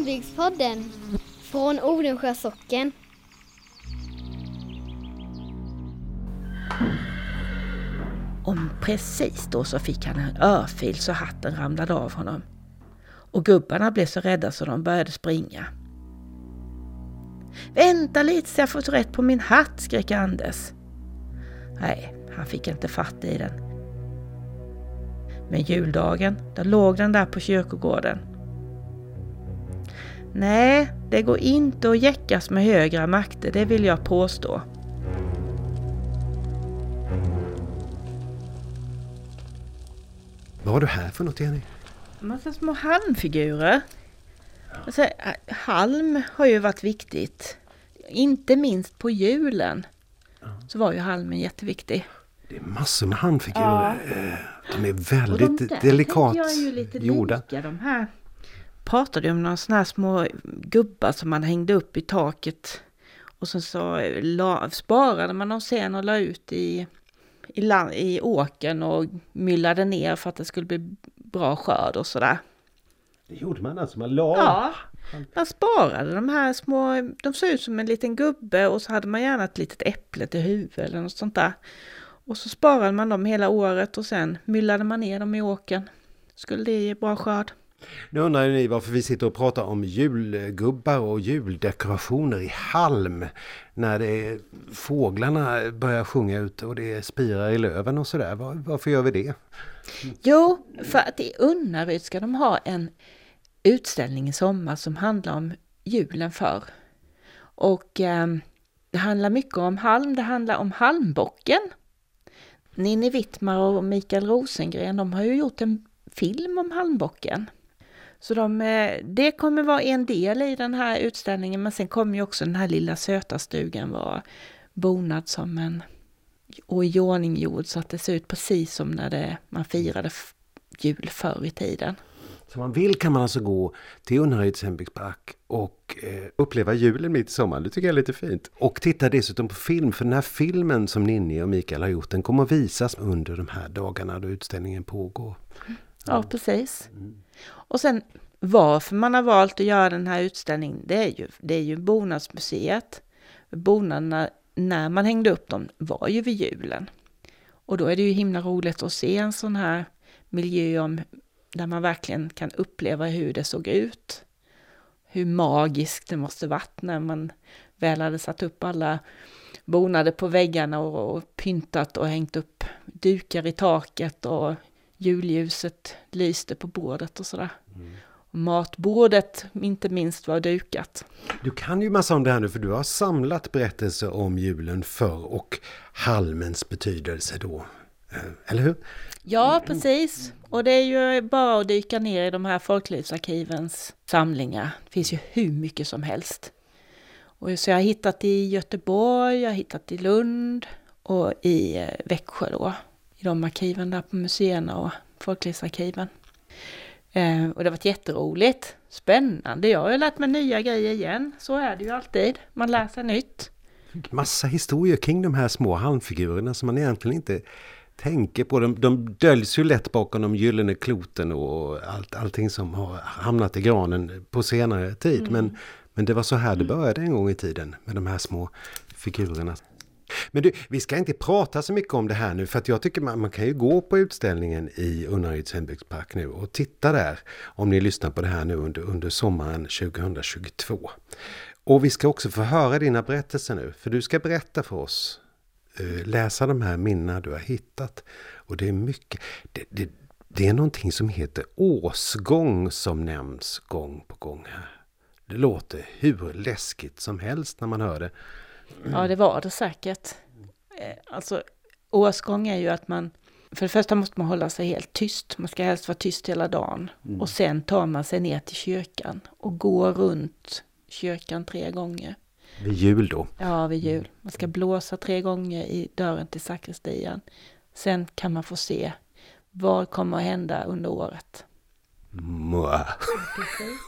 Hembygdspodden från Odensjö socken. Om precis då så fick han en örfil så hatten ramlade av honom. Och gubbarna blev så rädda så de började springa. Vänta lite så jag får rätt på min hatt, skrek Anders. Nej, han fick inte fatt i den. Men juldagen, då låg den där på kyrkogården. Nej, det går inte att jäckas med högre makter, det vill jag påstå. Vad har du här för något Jenny? Massa små halmfigurer. Alltså, halm har ju varit viktigt. Inte minst på julen så var ju halmen jätteviktig. Det är massor med halmfigurer. Ja. Eh, De är väldigt de där delikat jag är ju lite gjorda. Lika, de här pratade om några sådana här små gubbar som man hängde upp i taket. Och sen så la, sparade man dem sen och la ut i, i, land, i åken och myllade ner för att det skulle bli bra skörd och sådär. Det gjorde man alltså, man la Ja, man sparade de här små, de såg ut som en liten gubbe och så hade man gärna ett litet äpple till huvud eller något sånt där. Och så sparade man dem hela året och sen myllade man ner dem i åken. Skulle det ge bra skörd? Nu undrar ni varför vi sitter och pratar om julgubbar och juldekorationer i halm. När det är, fåglarna börjar sjunga ute och det spirar i löven och sådär. Var, varför gör vi det? Jo, för att i Unnaryd ska de ha en utställning i sommar som handlar om julen förr. Och eh, det handlar mycket om halm, det handlar om halmbocken. Ninni Wittmar och Mikael Rosengren, de har ju gjort en film om halmbocken. Så de, eh, det kommer vara en del i den här utställningen, men sen kommer ju också den här lilla söta stugan vara bonad som en och i ordning gjord så att det ser ut precis som när det, man firade jul förr i tiden. Så man vill kan man alltså gå till Unnaryds hembygdspark och eh, uppleva julen mitt i sommaren. Det tycker jag är lite fint. Och titta dessutom på film, för den här filmen som Ninni och Mikael har gjort, den kommer att visas under de här dagarna då utställningen pågår. Ja, precis. Och sen varför man har valt att göra den här utställningen, det är ju, det är ju Bonadsmuseet. Bonaderna, när man hängde upp dem, var ju vid julen. Och då är det ju himla roligt att se en sån här miljö om, där man verkligen kan uppleva hur det såg ut. Hur magiskt det måste varit när man väl hade satt upp alla bonader på väggarna och, och pyntat och hängt upp dukar i taket och julljuset lyste på bordet och sådär. Och matbordet, inte minst, var dukat. Du kan ju massa om det här nu för du har samlat berättelser om julen förr och halmens betydelse då. Eh, Eller hur? Ja, precis. Och det är ju bara att dyka ner i de här folklivsarkivens samlingar. Det finns ju hur mycket som helst. Och så jag har hittat i Göteborg, jag har hittat i Lund och i eh, Växjö då. I de arkiven där på museerna och folklivsarkiven. Eh, och det har varit jätteroligt, spännande. Jag har ju lärt mig nya grejer igen. Så är det ju alltid. Man lär sig nytt. Massa historier kring de här små halmfigurerna som man egentligen inte tänker på. De, de döljs ju lätt bakom de gyllene kloten och allt, allting som har hamnat i granen på senare tid. Men, men det var så här det började en gång i tiden med de här små figurerna. Men du, vi ska inte prata så mycket om det här nu för att jag tycker man, man kan ju gå på utställningen i Unnaryds hembygdspark nu och titta där om ni lyssnar på det här nu under, under sommaren 2022. Och vi ska också få höra dina berättelser nu för du ska berätta för oss eh, läsa de här minnena du har hittat. Och det är mycket, det, det, det är någonting som heter åsgång som nämns gång på gång här. Det låter hur läskigt som helst när man hör det. Ja, det var det säkert. Eh, Alltså, årsgång är ju att man, för det första måste man hålla sig helt tyst. Man ska helst vara tyst hela dagen. Och sen tar man sig ner till kyrkan och går runt kyrkan tre gånger. Vid jul då. Ja, vid jul. Man ska blåsa tre gånger i dörren till sakristian. Sen kan man få se vad kommer att hända under året.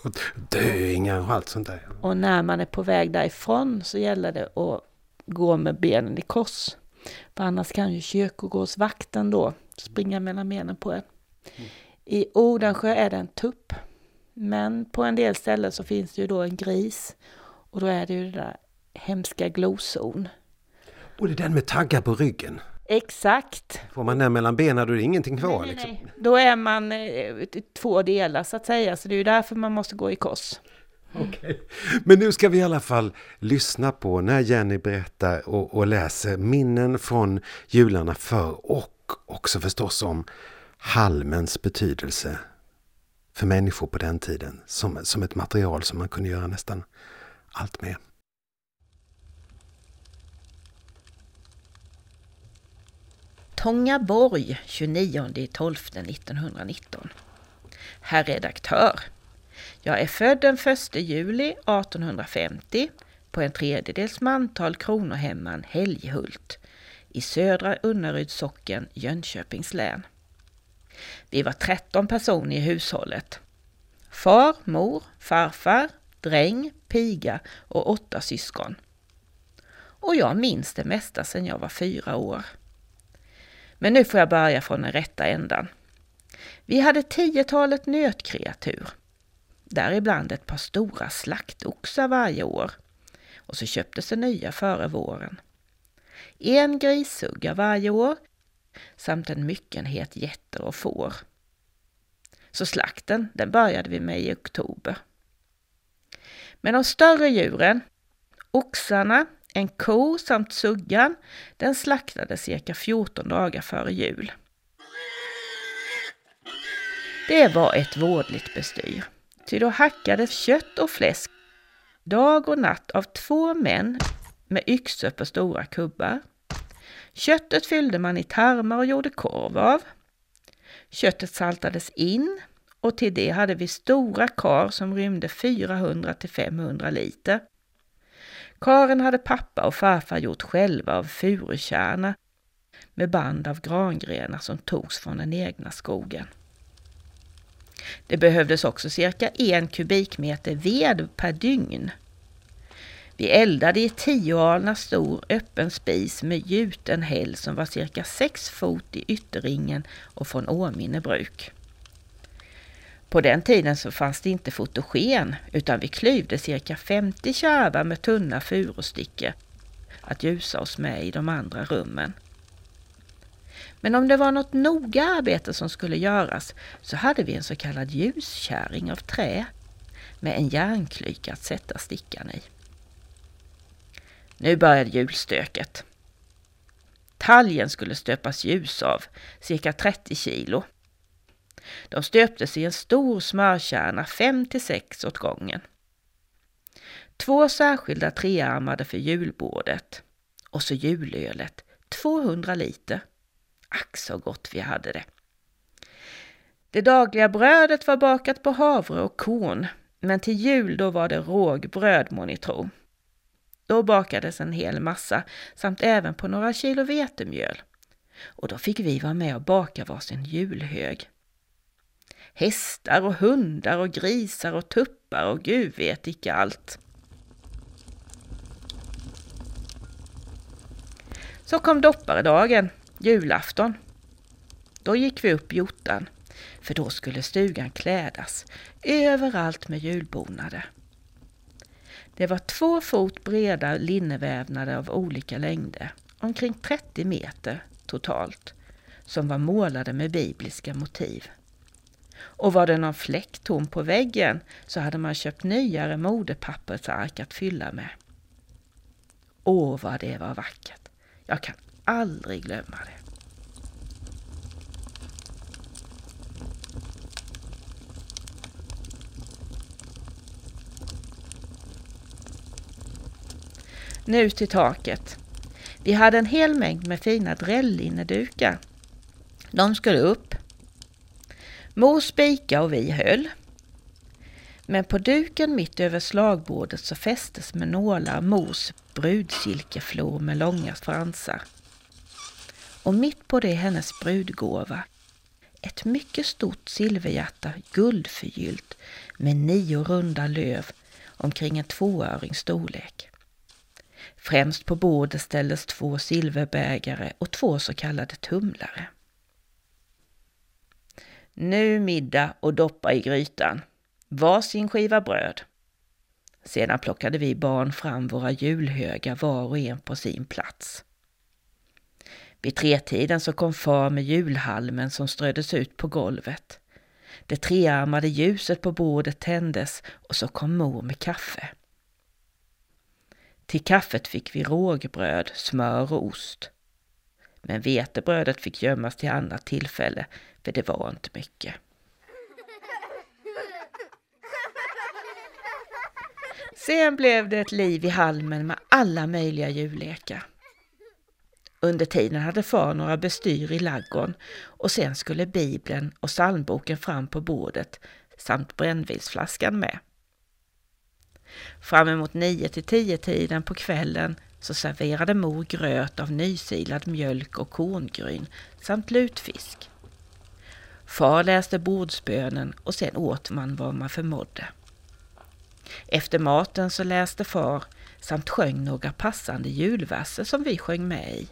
Och Döingar och allt sånt där. Och när man är på väg därifrån så gäller det att gå med benen i kors. För annars kan ju kyrkogårdsvakten då springa mellan benen på en. I Odensjö är det en tupp Men på en del ställen så finns det ju då en gris och då är det ju det där hemska gloson. Och det är den med taggar på ryggen. Exakt. Får man den mellan benen då är det ingenting kvar. Nej, liksom. nej. Då är man eh, två delar så att säga, så det är ju därför man måste gå i kors. Okej. Men nu ska vi i alla fall lyssna på när Jenny berättar och, och läser minnen från jularna för och också förstås om halmens betydelse för människor på den tiden som, som ett material som man kunde göra nästan allt med. Tångaborg 29 12 1919. Herr redaktör. Jag är född den 1 juli 1850 på en tredjedels mantal kronohemman Helghult i södra Unneryds socken, Jönköpings län. Vi var 13 personer i hushållet. Far, mor, farfar, dräng, piga och åtta syskon. Och jag minns det mesta sedan jag var fyra år. Men nu får jag börja från den rätta ändan. Vi hade tiotalet nötkreatur. Däribland ett par stora slaktoxar varje år. Och så köptes det nya före våren. En grissugga varje år samt en myckenhet getter och får. Så slakten, den började vi med i oktober. Men de större djuren, oxarna, en ko samt suggan, den slaktades cirka 14 dagar före jul. Det var ett vådligt bestyr, ty då hackades kött och fläsk dag och natt av två män med yxor på stora kubbar. Köttet fyllde man i tarmar och gjorde korv av. Köttet saltades in och till det hade vi stora kar som rymde 400 till 500 liter. Karen hade pappa och farfar gjort själva av furukärna med band av grangrenar som togs från den egna skogen. Det behövdes också cirka en kubikmeter ved per dygn. Vi eldade i tio alnar stor öppen spis med gjuten häll som var cirka sex fot i ytterringen och från Åminne bruk. På den tiden så fanns det inte fotogen utan vi klyvde cirka 50 kärvar med tunna furustickor att ljusa oss med i de andra rummen. Men om det var något noga arbete som skulle göras så hade vi en så kallad ljuskärring av trä med en järnklyka att sätta stickan i. Nu började julstöket. Talgen skulle stöpas ljus av, cirka 30 kilo. De stöptes i en stor smörkärna, fem till sex åt gången. Två särskilda trearmade för julbordet. Och så julölet, 200 liter. Ack så gott vi hade det. Det dagliga brödet var bakat på havre och korn, men till jul då var det rågbröd må ni tro. Då bakades en hel massa samt även på några kilo vetemjöl. Och då fick vi vara med och baka varsin julhög. Hästar och hundar och grisar och tuppar och gud vet icke allt. Så kom dopparedagen, julafton. Då gick vi upp i för då skulle stugan klädas, överallt med julbonader. Det var två fot breda linnevävnader av olika längder, omkring 30 meter totalt, som var målade med bibliska motiv. Och var det någon fläck tom på väggen så hade man köpt nyare modepappersark att fylla med. Åh, vad det var vackert! Jag kan aldrig glömma det. Nu till taket. Vi hade en hel mängd med fina drällinnedukar. De skulle upp. Mor spika och vi höll. Men på duken mitt över slagbordet så fästes med nålar mors brudsilkeflor med långa fransar. Och mitt på det hennes brudgåva. Ett mycket stort silverhjärta, guldförgyllt med nio runda löv omkring en tvåörings storlek. Främst på bordet ställdes två silverbägare och två så kallade tumlare. Nu middag och doppa i grytan. varsin skiva bröd. Sedan plockade vi barn fram våra julhögar var och en på sin plats. Vid tretiden så kom far med julhalmen som ströddes ut på golvet. Det trearmade ljuset på bordet tändes och så kom mor med kaffe. Till kaffet fick vi rågbröd, smör och ost. Men vetebrödet fick gömmas till annat tillfälle, för det var inte mycket. Sen blev det ett liv i halmen med alla möjliga djurlekar. Under tiden hade far några bestyr i laggården och sen skulle bibeln och psalmboken fram på bordet samt brännvinsflaskan med. Fram emot nio till tio tiden på kvällen så serverade mor gröt av nysilad mjölk och korngryn samt lutfisk. Far läste bordsbönen och sen åt man vad man förmådde. Efter maten så läste far samt sjöng några passande julverser som vi sjöng med i.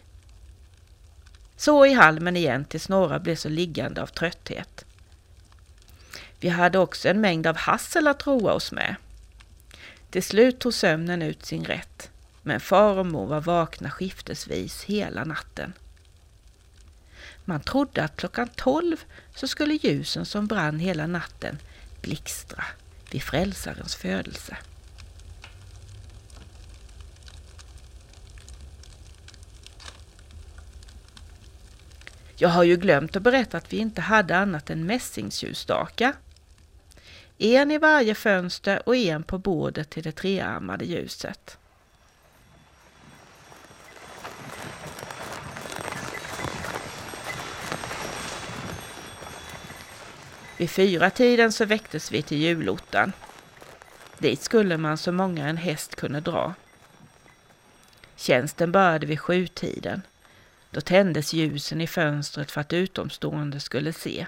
Så i halmen igen tills några blev så liggande av trötthet. Vi hade också en mängd av hassel att roa oss med. Till slut tog sömnen ut sin rätt, men far och mor var vakna skiftesvis hela natten. Man trodde att klockan tolv så skulle ljusen som brann hela natten blixtra vid frälsarens födelse. Jag har ju glömt att berätta att vi inte hade annat än mässingsljusstakar. En i varje fönster och en på bordet till det trearmade ljuset. Vid fyra tiden så väcktes vi till julottan. Dit skulle man så många en häst kunde dra. Tjänsten började vid sjutiden. Då tändes ljusen i fönstret för att utomstående skulle se.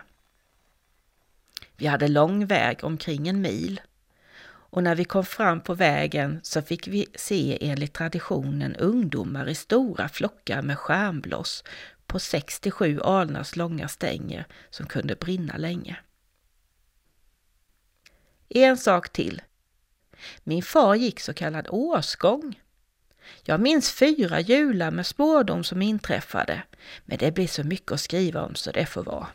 Vi hade lång väg, omkring en mil. Och när vi kom fram på vägen så fick vi se enligt traditionen ungdomar i stora flockar med stjärnbloss på 67 alnars långa stänger som kunde brinna länge. En sak till. Min far gick så kallad årsgång. Jag minns fyra jular med spårdom som inträffade, men det blir så mycket att skriva om så det får vara.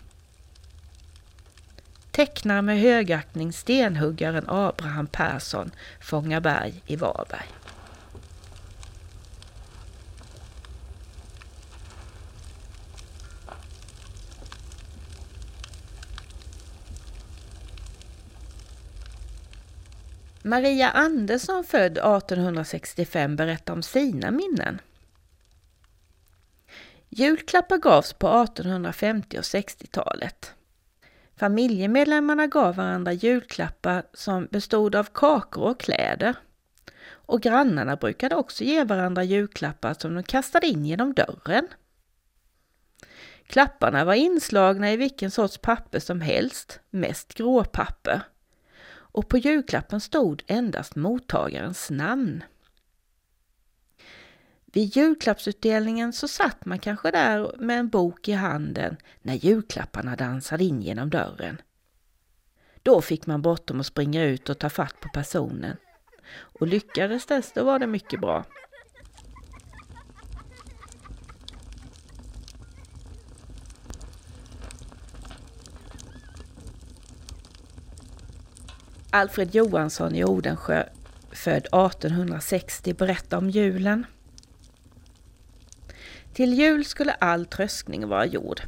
Tecknar med högaktning stenhuggaren Abraham Persson, Fångaberg i Varberg. Maria Andersson, född 1865, berättar om sina minnen. Julklappar gavs på 1850 och 60-talet. Familjemedlemmarna gav varandra julklappar som bestod av kakor och kläder. Och grannarna brukade också ge varandra julklappar som de kastade in genom dörren. Klapparna var inslagna i vilken sorts papper som helst, mest gråpapper och på julklappen stod endast mottagarens namn. Vid julklappsutdelningen så satt man kanske där med en bok i handen när julklapparna dansade in genom dörren. Då fick man bråttom att springa ut och ta fatt på personen. Och lyckades det, då var det mycket bra. Alfred Johansson i Odensjö, född 1860, berättar om julen. Till jul skulle all tröskning vara gjord.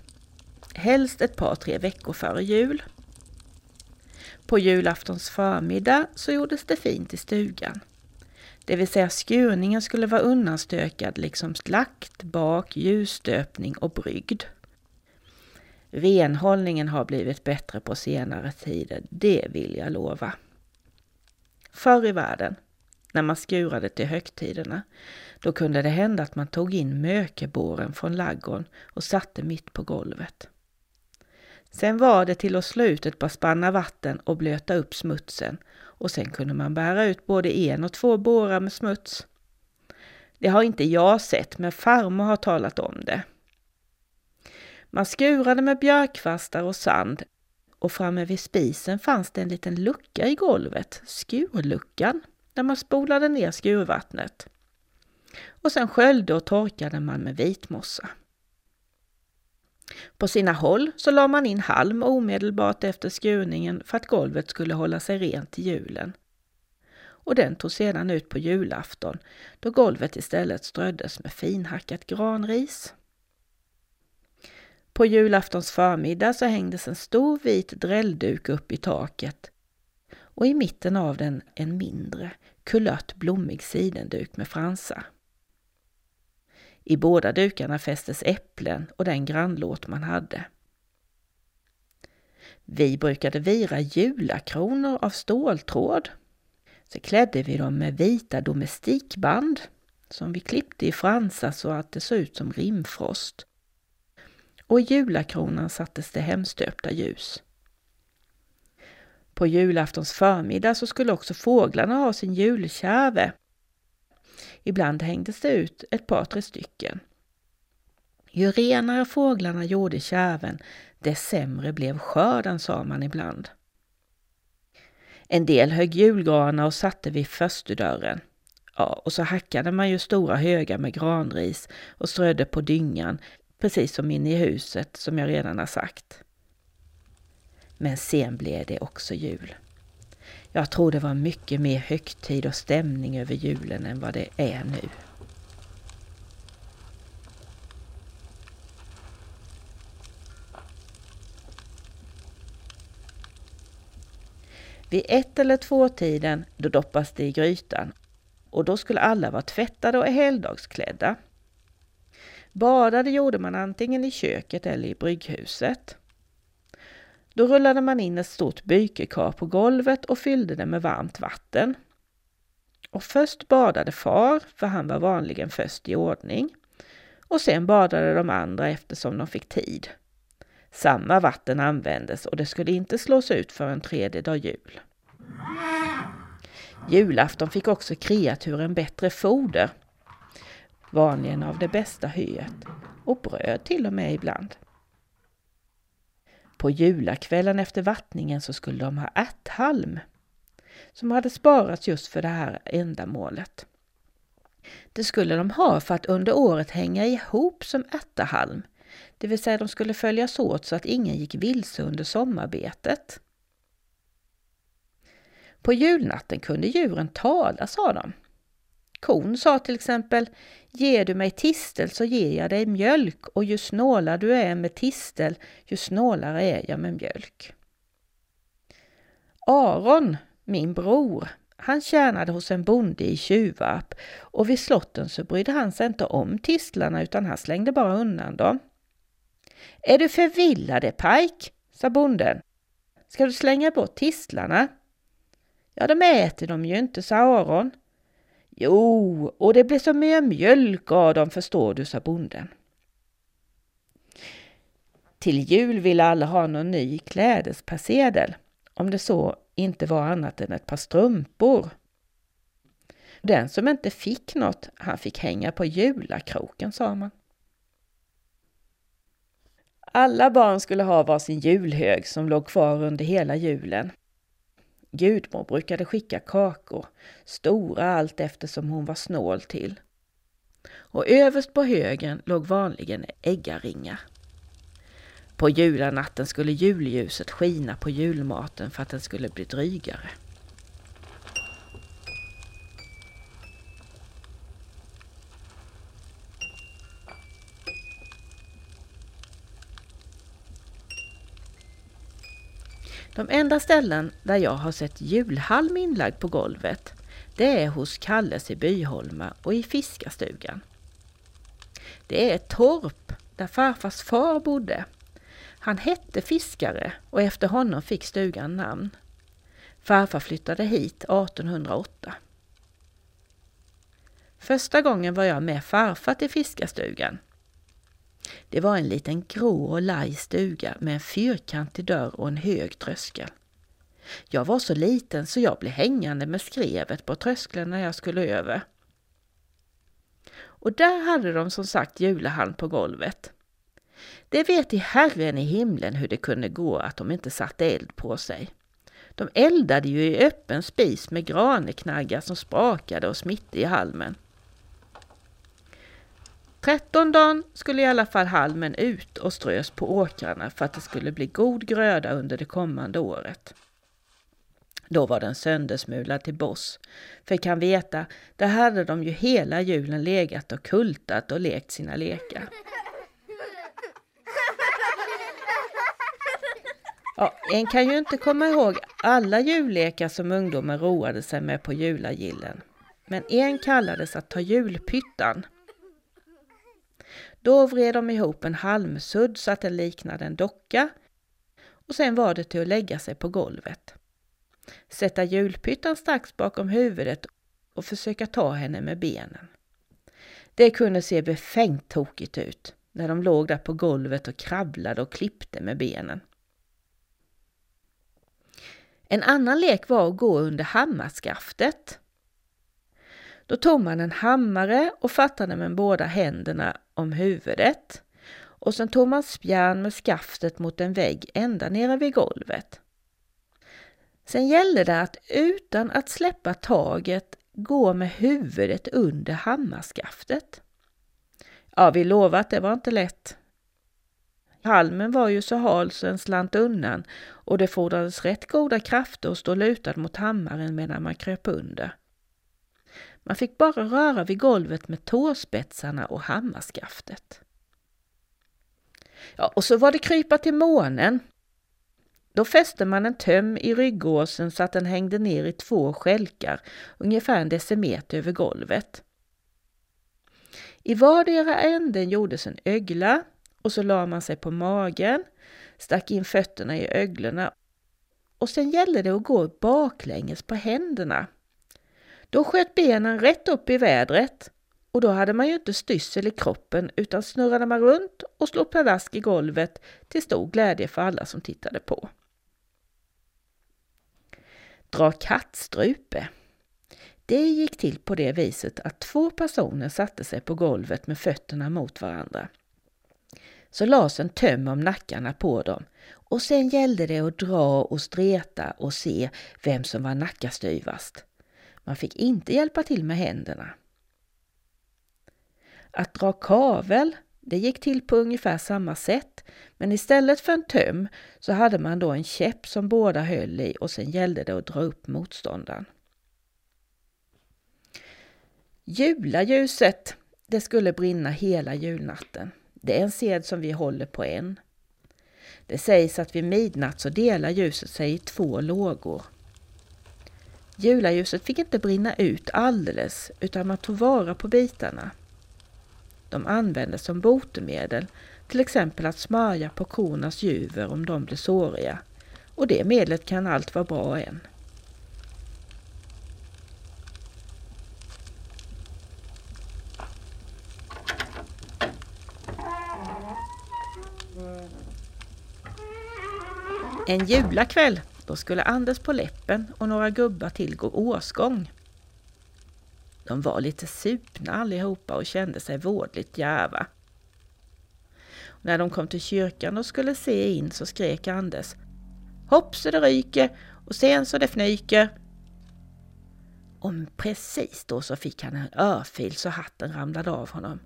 Helst ett par, tre veckor före jul. På julaftons förmiddag så gjordes det fint i stugan. Det vill säga skurningen skulle vara undanstökad liksom slakt, bak, ljusstöpning och brygd. Renhållningen har blivit bättre på senare tider, det vill jag lova. Förr i världen, när man skurade till högtiderna, då kunde det hända att man tog in mökebåren från laggården och satte mitt på golvet. Sen var det till att slå ut ett par spannar vatten och blöta upp smutsen och sen kunde man bära ut både en och två bårar med smuts. Det har inte jag sett, men farmor har talat om det. Man skurade med björkkvastar och sand och framme vid spisen fanns det en liten lucka i golvet, skurluckan, där man spolade ner skurvattnet. Och sen sköljde och torkade man med vitmossa. På sina håll så la man in halm omedelbart efter skurningen för att golvet skulle hålla sig rent till julen. Och den tog sedan ut på julafton då golvet istället ströddes med finhackat granris. På julaftons förmiddag så hängdes en stor vit drällduk upp i taket och i mitten av den en mindre, kulört blommig sidenduk med fransar. I båda dukarna fästes äpplen och den grannlåt man hade. Vi brukade vira julakronor av ståltråd. Så klädde vi dem med vita domestikband som vi klippte i fransar så att det såg ut som rimfrost. Och i julakronan sattes det hemstöpta ljus. På julaftons förmiddag så skulle också fåglarna ha sin julkärve Ibland hängdes det ut ett par, tre stycken. Ju renare fåglarna gjorde kärven, desto sämre blev skörden, sa man ibland. En del högg julgranar och satte vid förstudörren. Ja, och så hackade man ju stora högar med granris och strödde på dyngan, precis som inne i huset, som jag redan har sagt. Men sen blev det också jul. Jag tror det var mycket mer högtid och stämning över julen än vad det är nu. Vid ett eller två tiden då doppas det i grytan och då skulle alla vara tvättade och helgdagsklädda. Badade gjorde man antingen i köket eller i brygghuset. Då rullade man in ett stort bykekar på golvet och fyllde det med varmt vatten. Och först badade far, för han var vanligen först i ordning. Och sen badade de andra eftersom de fick tid. Samma vatten användes och det skulle inte slås ut förrän tredje dag jul. Julafton fick också kreaturen bättre foder, vanligen av det bästa hyet, och bröd till och med ibland. På julakvällen efter vattningen så skulle de ha ärthalm som hade sparats just för det här ändamålet. Det skulle de ha för att under året hänga ihop som ärtahalm, det vill säga de skulle följas åt så att ingen gick vilse under sommarbetet. På julnatten kunde djuren tala, sa de. Kon sa till exempel Ger du mig tistel så ger jag dig mjölk och ju snålare du är med tistel, ju snålare är jag med mjölk. Aron, min bror, han tjänade hos en bonde i Tjuvarp och vid slotten så brydde han sig inte om tistlarna utan han slängde bara undan dem. Är du förvillade pajk? sa bonden. Ska du slänga bort tistlarna? Ja, de äter de ju inte, sa Aron. Jo, och det blir så mycket mjölk av dem förstår du, sa bonden. Till jul ville alla ha någon ny klädespersedel, om det så inte var annat än ett par strumpor. Den som inte fick något, han fick hänga på julakroken, sa man. Alla barn skulle ha varsin julhög som låg kvar under hela julen. Gudmor brukade skicka kakor, stora allt eftersom hon var snål till. Och överst på högen låg vanligen äggaringar. På julanatten skulle julljuset skina på julmaten för att den skulle bli drygare. De enda ställen där jag har sett julhalm inlagd på golvet, det är hos Kalles i Byholma och i fiskarstugan. Det är ett torp där farfars far bodde. Han hette Fiskare och efter honom fick stugan namn. Farfar flyttade hit 1808. Första gången var jag med farfar till fiskarstugan. Det var en liten grå och laj stuga med en fyrkantig dörr och en hög tröskel. Jag var så liten så jag blev hängande med skrevet på tröskeln när jag skulle över. Och där hade de som sagt julehand på golvet. Det vet i Herren i himlen hur det kunde gå att de inte satte eld på sig. De eldade ju i öppen spis med graneknaggar som sprakade och smitte i halmen. Tretton dagen skulle i alla fall halmen ut och strös på åkrarna för att det skulle bli god gröda under det kommande året. Då var den söndersmulad till boss. För kan veta, där hade de ju hela julen legat och kultat och lekt sina lekar. Ja, en kan ju inte komma ihåg alla jullekar som ungdomar roade sig med på julagillen. Men en kallades att ta julpyttan. Då vred de ihop en halmsudd så att den liknade en docka och sen var det till att lägga sig på golvet. Sätta julpyttan strax bakom huvudet och försöka ta henne med benen. Det kunde se befängt tokigt ut när de låg där på golvet och kravlade och klippte med benen. En annan lek var att gå under hammarskaftet. Då tog man en hammare och fattade med båda händerna om huvudet och sen tog man spjärn med skaftet mot en vägg ända nere vid golvet. Sen gällde det att utan att släppa taget gå med huvudet under hammarskaftet. Ja, vi lovar att det var inte lätt. Halmen var ju så hal så en slant undan och det fordrades rätt goda krafter att stå lutad mot hammaren medan man kröp under. Man fick bara röra vid golvet med tåspetsarna och hammarskaftet. Ja, och så var det krypa till månen. Då fäste man en töm i ryggåsen så att den hängde ner i två skälkar, ungefär en decimeter över golvet. I vardera änden gjordes en ögla och så la man sig på magen, stack in fötterna i öglorna och sen gällde det att gå baklänges på händerna. Då sköt benen rätt upp i vädret och då hade man ju inte styrsel i kroppen utan snurrade man runt och slog pladask i golvet till stor glädje för alla som tittade på. Dra kattstrupe. Det gick till på det viset att två personer satte sig på golvet med fötterna mot varandra. Så lades en töm om nackarna på dem och sen gällde det att dra och streta och se vem som var nackastyvast. Man fick inte hjälpa till med händerna. Att dra kavel, det gick till på ungefär samma sätt, men istället för en töm så hade man då en käpp som båda höll i och sen gällde det att dra upp motståndaren. Julaljuset, det skulle brinna hela julnatten. Det är en sed som vi håller på än. Det sägs att vid midnatt så delar ljuset sig i två lågor. Julaljuset fick inte brinna ut alldeles utan man tog vara på bitarna. De användes som botemedel, till exempel att smörja på kornas juver om de blev såriga. Och det medlet kan allt vara bra än. En julakväll, då skulle Anders på läppen och några gubbar till gå årsgång. De var lite supna allihopa och kände sig vårdligt djärva. När de kom till kyrkan och skulle se in så skrek Anders Hopp så det ryker och sen så det fnyker. Och precis då så fick han en örfil så hatten ramlade av honom.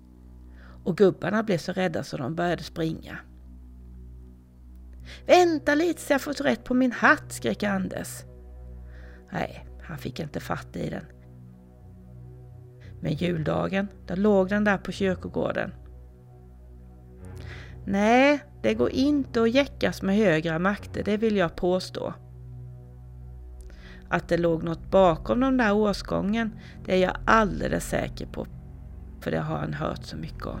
Och gubbarna blev så rädda så de började springa. Vänta lite så jag får rätt på min hatt, skrek Anders. Nej, han fick inte fatt i den. Men juldagen, då låg den där på kyrkogården. Nej, det går inte att jäckas med högre makter, det vill jag påstå. Att det låg något bakom den där årsgången, det är jag alldeles säker på. För det har han hört så mycket om.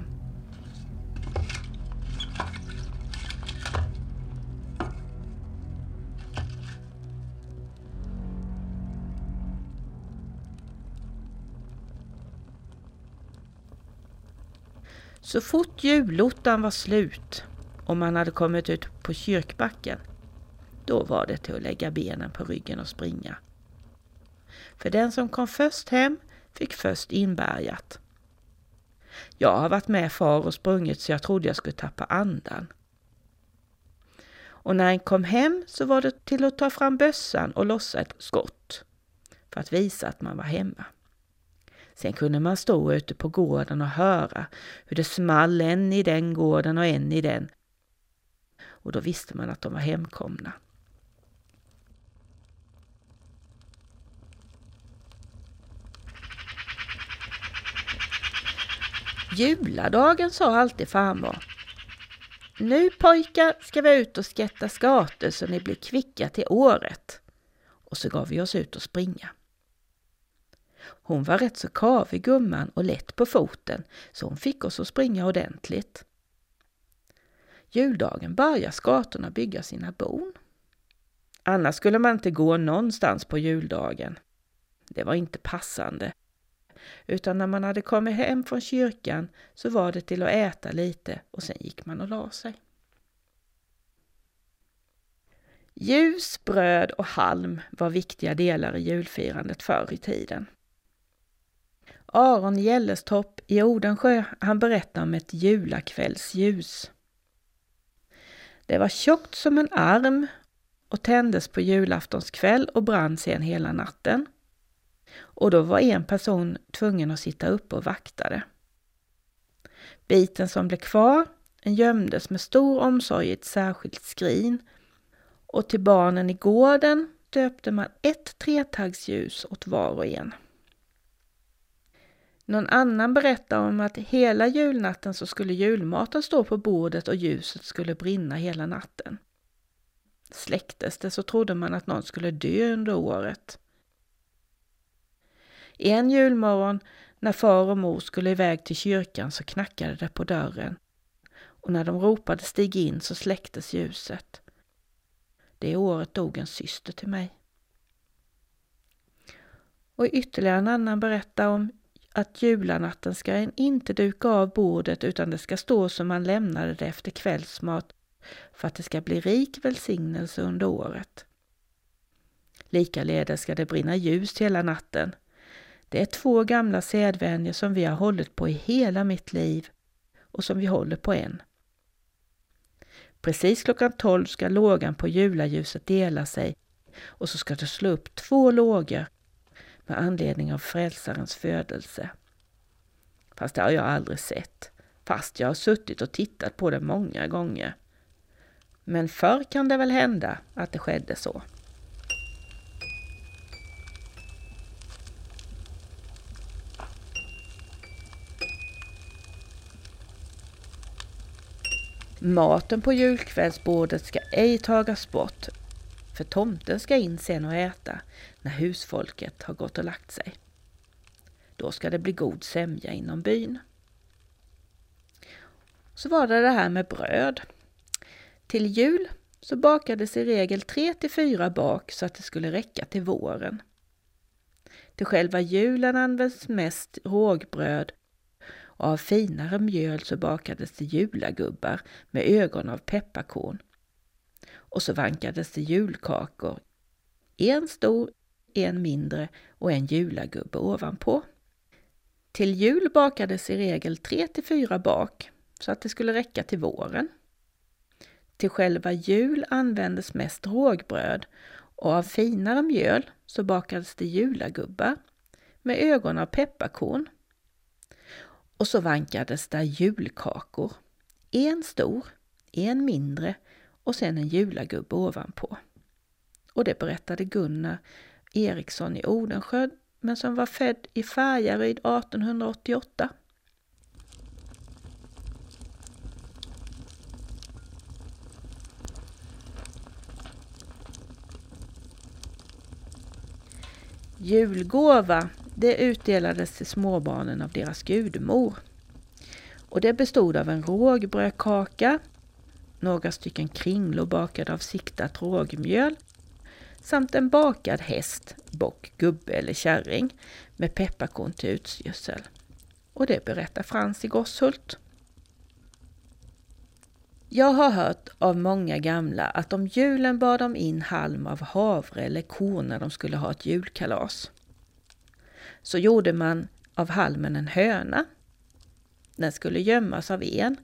Så fort julottan var slut och man hade kommit ut på kyrkbacken, då var det till att lägga benen på ryggen och springa. För den som kom först hem fick först inbärgat. Jag har varit med far och sprungit så jag trodde jag skulle tappa andan. Och när en kom hem så var det till att ta fram bössan och lossa ett skott för att visa att man var hemma. Sen kunde man stå ute på gården och höra hur det small en i den gården och en i den. Och då visste man att de var hemkomna. Juladagen sa alltid farmor. Nu pojkar ska vi ut och skatta skator så ni blir kvicka till året. Och så gav vi oss ut och springa. Hon var rätt så kavig gumman och lätt på foten så hon fick oss att springa ordentligt. Juldagen börjar skatorna bygga sina bon. Annars skulle man inte gå någonstans på juldagen. Det var inte passande utan när man hade kommit hem från kyrkan så var det till att äta lite och sen gick man och la sig. Ljus, bröd och halm var viktiga delar i julfirandet förr i tiden. Aron Gällestorp i Odensjö, han berättar om ett julakvällsljus. Det var tjockt som en arm och tändes på julaftonskväll och brann sen hela natten. Och då var en person tvungen att sitta uppe och vakta det. Biten som blev kvar gömdes med stor omsorg i ett särskilt skrin och till barnen i gården döpte man ett tretagsljus åt var och en. Någon annan berättar om att hela julnatten så skulle julmaten stå på bordet och ljuset skulle brinna hela natten. Släcktes det så trodde man att någon skulle dö under året. En julmorgon när far och mor skulle iväg till kyrkan så knackade det på dörren och när de ropade stig in så släcktes ljuset. Det året dog en syster till mig. Och ytterligare en annan berättar om att julanatten ska en inte duka av bordet utan det ska stå som man lämnade det efter kvällsmat för att det ska bli rik välsignelse under året. Likaledes ska det brinna ljus hela natten det är två gamla sedvänjor som vi har hållit på i hela mitt liv och som vi håller på än. Precis klockan tolv ska lågan på julaljuset dela sig och så ska det slå upp två lågor med anledning av frälsarens födelse. Fast det har jag aldrig sett, fast jag har suttit och tittat på det många gånger. Men förr kan det väl hända att det skedde så. Maten på julkvällsbordet ska ej tagas bort, för tomten ska in sen och äta när husfolket har gått och lagt sig. Då ska det bli god sämja inom byn. Så var det det här med bröd. Till jul så bakades i regel tre till fyra bak så att det skulle räcka till våren. Till själva julen används mest rågbröd och av finare mjöl så bakades det julagubbar med ögon av pepparkorn. Och så vankades det julkakor, en stor, en mindre och en julagubbe ovanpå. Till jul bakades i regel tre till fyra bak så att det skulle räcka till våren. Till själva jul användes mest rågbröd och av finare mjöl så bakades det julagubbar med ögon av pepparkorn och så vankades där julkakor. En stor, en mindre och sen en julagubbe ovanpå. Och det berättade Gunnar Eriksson i Odensjö, men som var född i Färjaryd 1888. Julgåva det utdelades till småbarnen av deras gudmor. Och det bestod av en rågbrödkaka, några stycken kringlor bakade av siktat rågmjöl samt en bakad häst, bock, gubbe eller kärring med pepparkorn till utgödsel. Och det berättar Frans i Gosshult. Jag har hört av många gamla att om julen bar de in halm av havre eller korn när de skulle ha ett julkalas så gjorde man av halmen en höna. Den skulle gömmas av en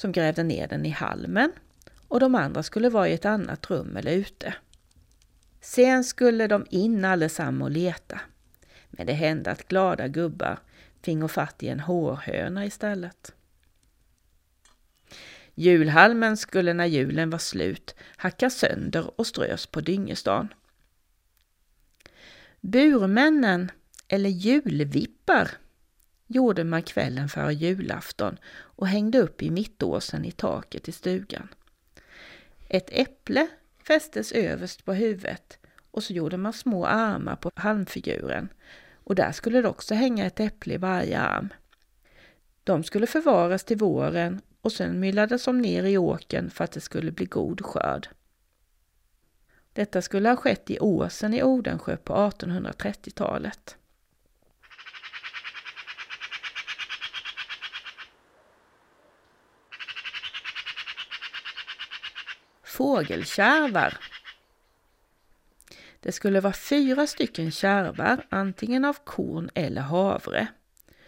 som grävde ner den i halmen och de andra skulle vara i ett annat rum eller ute. Sen skulle de in allesammans och leta. Men det hände att glada gubbar fingo fatt i en hårhöna istället. Julhalmen skulle när julen var slut hackas sönder och strös på dyngestan. Burmännen, eller julvippar, gjorde man kvällen före julafton och hängde upp i mittåsen i taket i stugan. Ett äpple fästes överst på huvudet och så gjorde man små armar på halmfiguren och där skulle det också hänga ett äpple i varje arm. De skulle förvaras till våren och sen myllades de ner i åken för att det skulle bli god skörd. Detta skulle ha skett i Åsen i Odensjö på 1830-talet. Fågelkärvar Det skulle vara fyra stycken kärvar, antingen av korn eller havre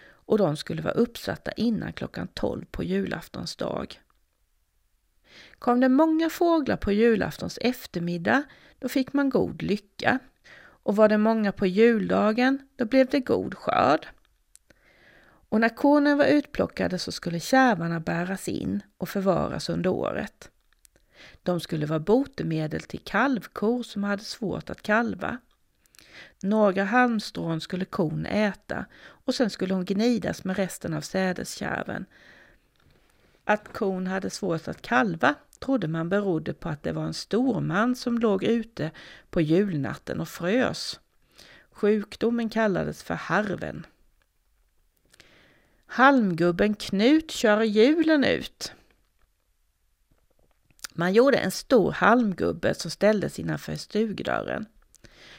och de skulle vara uppsatta innan klockan 12 på julaftons dag. Kom det många fåglar på julaftons eftermiddag, då fick man god lycka. Och var det många på juldagen, då blev det god skörd. Och när kornen var utplockade så skulle kärvarna bäras in och förvaras under året. De skulle vara botemedel till kalvkor som hade svårt att kalva. Några halmstrån skulle kon äta och sen skulle hon gnidas med resten av sädeskärven. Att kon hade svårt att kalva trodde man berodde på att det var en storman som låg ute på julnatten och frös. Sjukdomen kallades för harven. Halmgubben Knut kör julen ut. Man gjorde en stor halmgubbe som ställdes innanför stugdörren.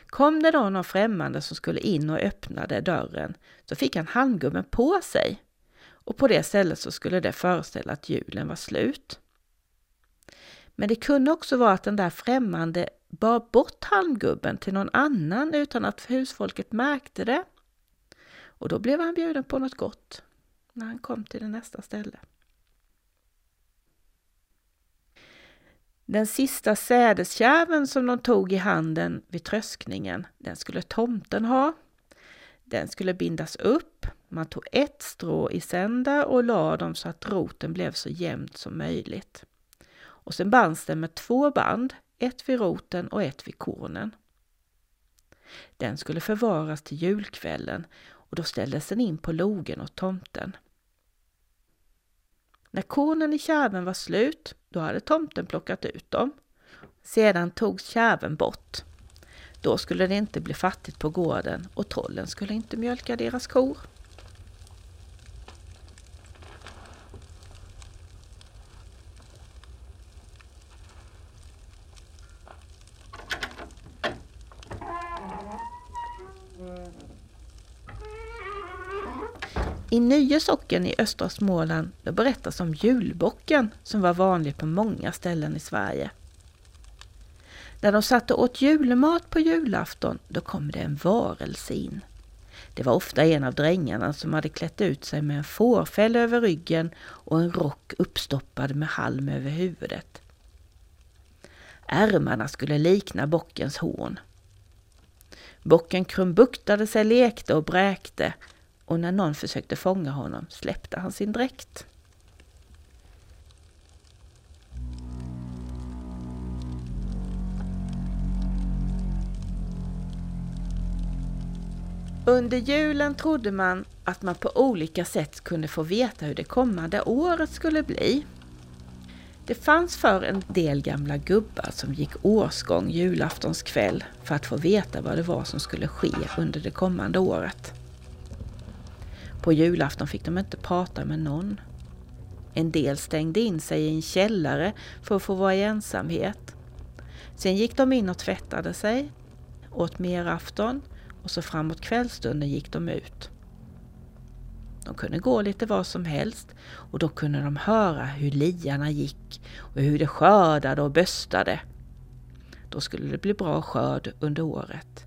Kom det då någon främmande som skulle in och öppnade dörren så fick han halmgubben på sig. Och på det stället så skulle det föreställa att julen var slut. Men det kunde också vara att den där främmande bar bort halmgubben till någon annan utan att husfolket märkte det. Och då blev han bjuden på något gott när han kom till det nästa ställe. Den sista sädeskärven som de tog i handen vid tröskningen, den skulle tomten ha. Den skulle bindas upp. Man tog ett strå i sänder och la dem så att roten blev så jämnt som möjligt. Och sen bands den med två band, ett vid roten och ett vid kornen. Den skulle förvaras till julkvällen och då ställdes den in på logen åt tomten. När kornen i kärven var slut, då hade tomten plockat ut dem. Sedan togs kärven bort. Då skulle det inte bli fattigt på gården och trollen skulle inte mjölka deras kor. I Nye socken i östra Småland då berättas om julbocken som var vanlig på många ställen i Sverige. När de satte åt julmat på julafton då kom det en varelse in. Det var ofta en av drängarna som hade klätt ut sig med en fårfäll över ryggen och en rock uppstoppad med halm över huvudet. Ärmarna skulle likna bockens horn. Bocken krumbuktade sig, lekte och bräkte och när någon försökte fånga honom släppte han sin dräkt. Under julen trodde man att man på olika sätt kunde få veta hur det kommande året skulle bli. Det fanns för en del gamla gubbar som gick årsgång julaftonskväll för att få veta vad det var som skulle ske under det kommande året. På julafton fick de inte prata med någon. En del stängde in sig i en källare för att få vara i ensamhet. Sen gick de in och tvättade sig, åt merafton och så framåt kvällstunden gick de ut. De kunde gå lite var som helst och då kunde de höra hur liarna gick och hur de skördade och böstade. Då skulle det bli bra skörd under året.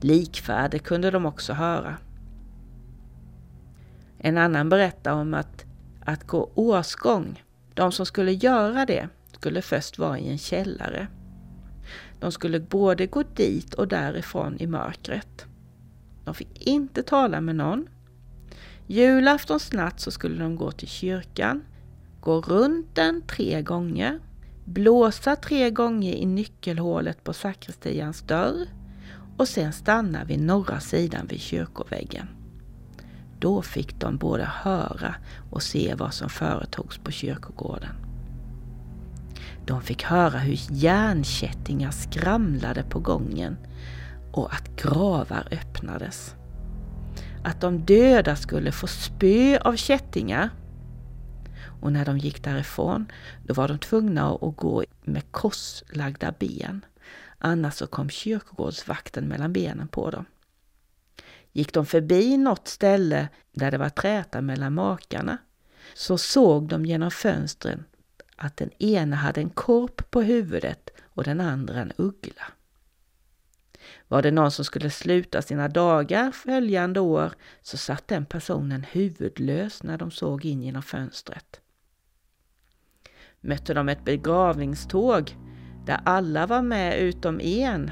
Likfärder kunde de också höra. En annan berättar om att, att gå årsgång. De som skulle göra det skulle först vara i en källare. De skulle både gå dit och därifrån i mörkret. De fick inte tala med någon. Julaftons natt så skulle de gå till kyrkan, gå runt den tre gånger, blåsa tre gånger i nyckelhålet på sakristians dörr och sen stanna vid norra sidan vid kyrkoväggen. Då fick de både höra och se vad som företogs på kyrkogården. De fick höra hur järnkättingar skramlade på gången och att gravar öppnades. Att de döda skulle få spö av kättingar. Och när de gick därifrån, då var de tvungna att gå med korslagda ben. Annars så kom kyrkogårdsvakten mellan benen på dem. Gick de förbi något ställe där det var träta mellan makarna, så såg de genom fönstren att den ena hade en korp på huvudet och den andra en uggla. Var det någon som skulle sluta sina dagar följande år så satt den personen huvudlös när de såg in genom fönstret. Mötte de ett begravningståg där alla var med utom en,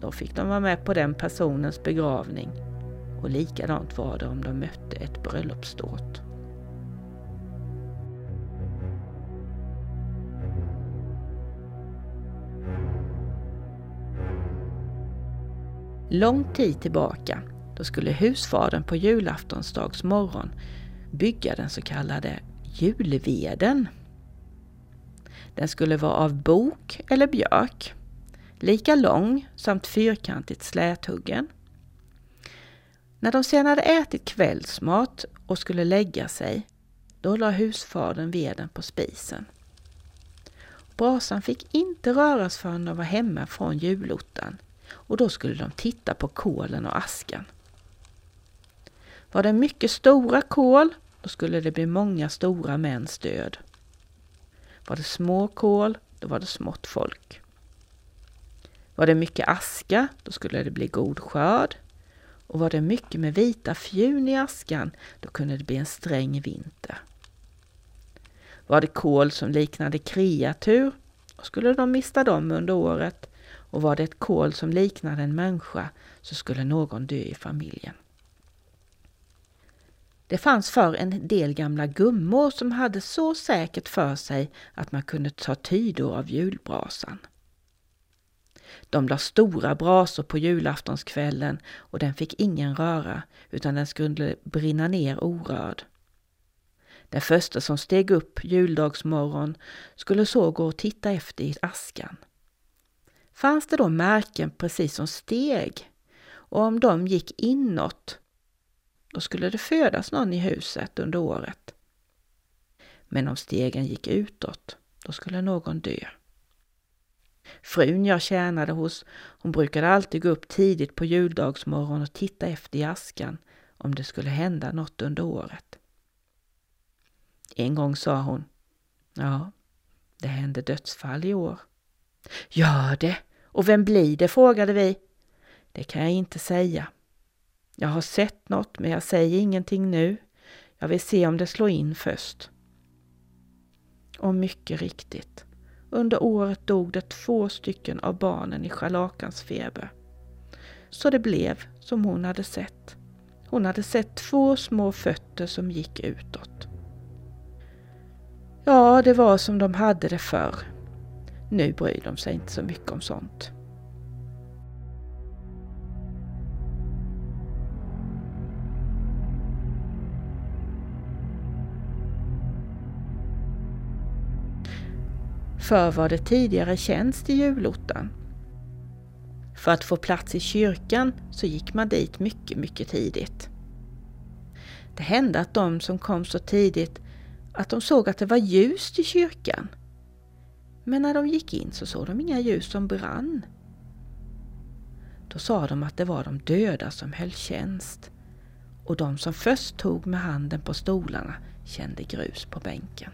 då fick de vara med på den personens begravning. Och likadant var det om de mötte ett bröllopsdåt. Lång tid tillbaka, då skulle husfadern på julaftonsdags morgon bygga den så kallade julveden. Den skulle vara av bok eller björk, lika lång samt fyrkantigt släthuggen. När de sedan hade ätit kvällsmat och skulle lägga sig, då la husfadern veden på spisen. Brasan fick inte röras förrän de var hemma från julottan och då skulle de titta på kolen och askan. Var det mycket stora kol, då skulle det bli många stora mäns död. Var det små kol, då var det smått folk. Var det mycket aska, då skulle det bli god skörd. Och var det mycket med vita fjun i askan, då kunde det bli en sträng vinter. Var det kol som liknade kreatur, då skulle de mista dem under året och var det ett kol som liknade en människa så skulle någon dö i familjen. Det fanns för en del gamla gummor som hade så säkert för sig att man kunde ta tydor av julbrasan. De la stora brasor på julaftonskvällen och den fick ingen röra utan den skulle brinna ner orörd. Den första som steg upp juldagsmorgon skulle så gå och titta efter i askan fanns det då märken precis som steg. Och om de gick inåt, då skulle det födas någon i huset under året. Men om stegen gick utåt, då skulle någon dö. Frun jag tjänade hos, hon brukade alltid gå upp tidigt på juldagsmorgon och titta efter i askan om det skulle hända något under året. En gång sa hon, ja, det hände dödsfall i år. Gör det, och vem blir det? frågade vi. Det kan jag inte säga. Jag har sett något, men jag säger ingenting nu. Jag vill se om det slår in först. Och mycket riktigt. Under året dog det två stycken av barnen i feber. Så det blev som hon hade sett. Hon hade sett två små fötter som gick utåt. Ja, det var som de hade det förr. Nu bryr de sig inte så mycket om sånt. För var det tidigare tjänst i julottan. För att få plats i kyrkan så gick man dit mycket, mycket tidigt. Det hände att de som kom så tidigt att de såg att det var ljust i kyrkan men när de gick in så såg de inga ljus som brann. Då sa de att det var de döda som höll tjänst och de som först tog med handen på stolarna kände grus på bänken.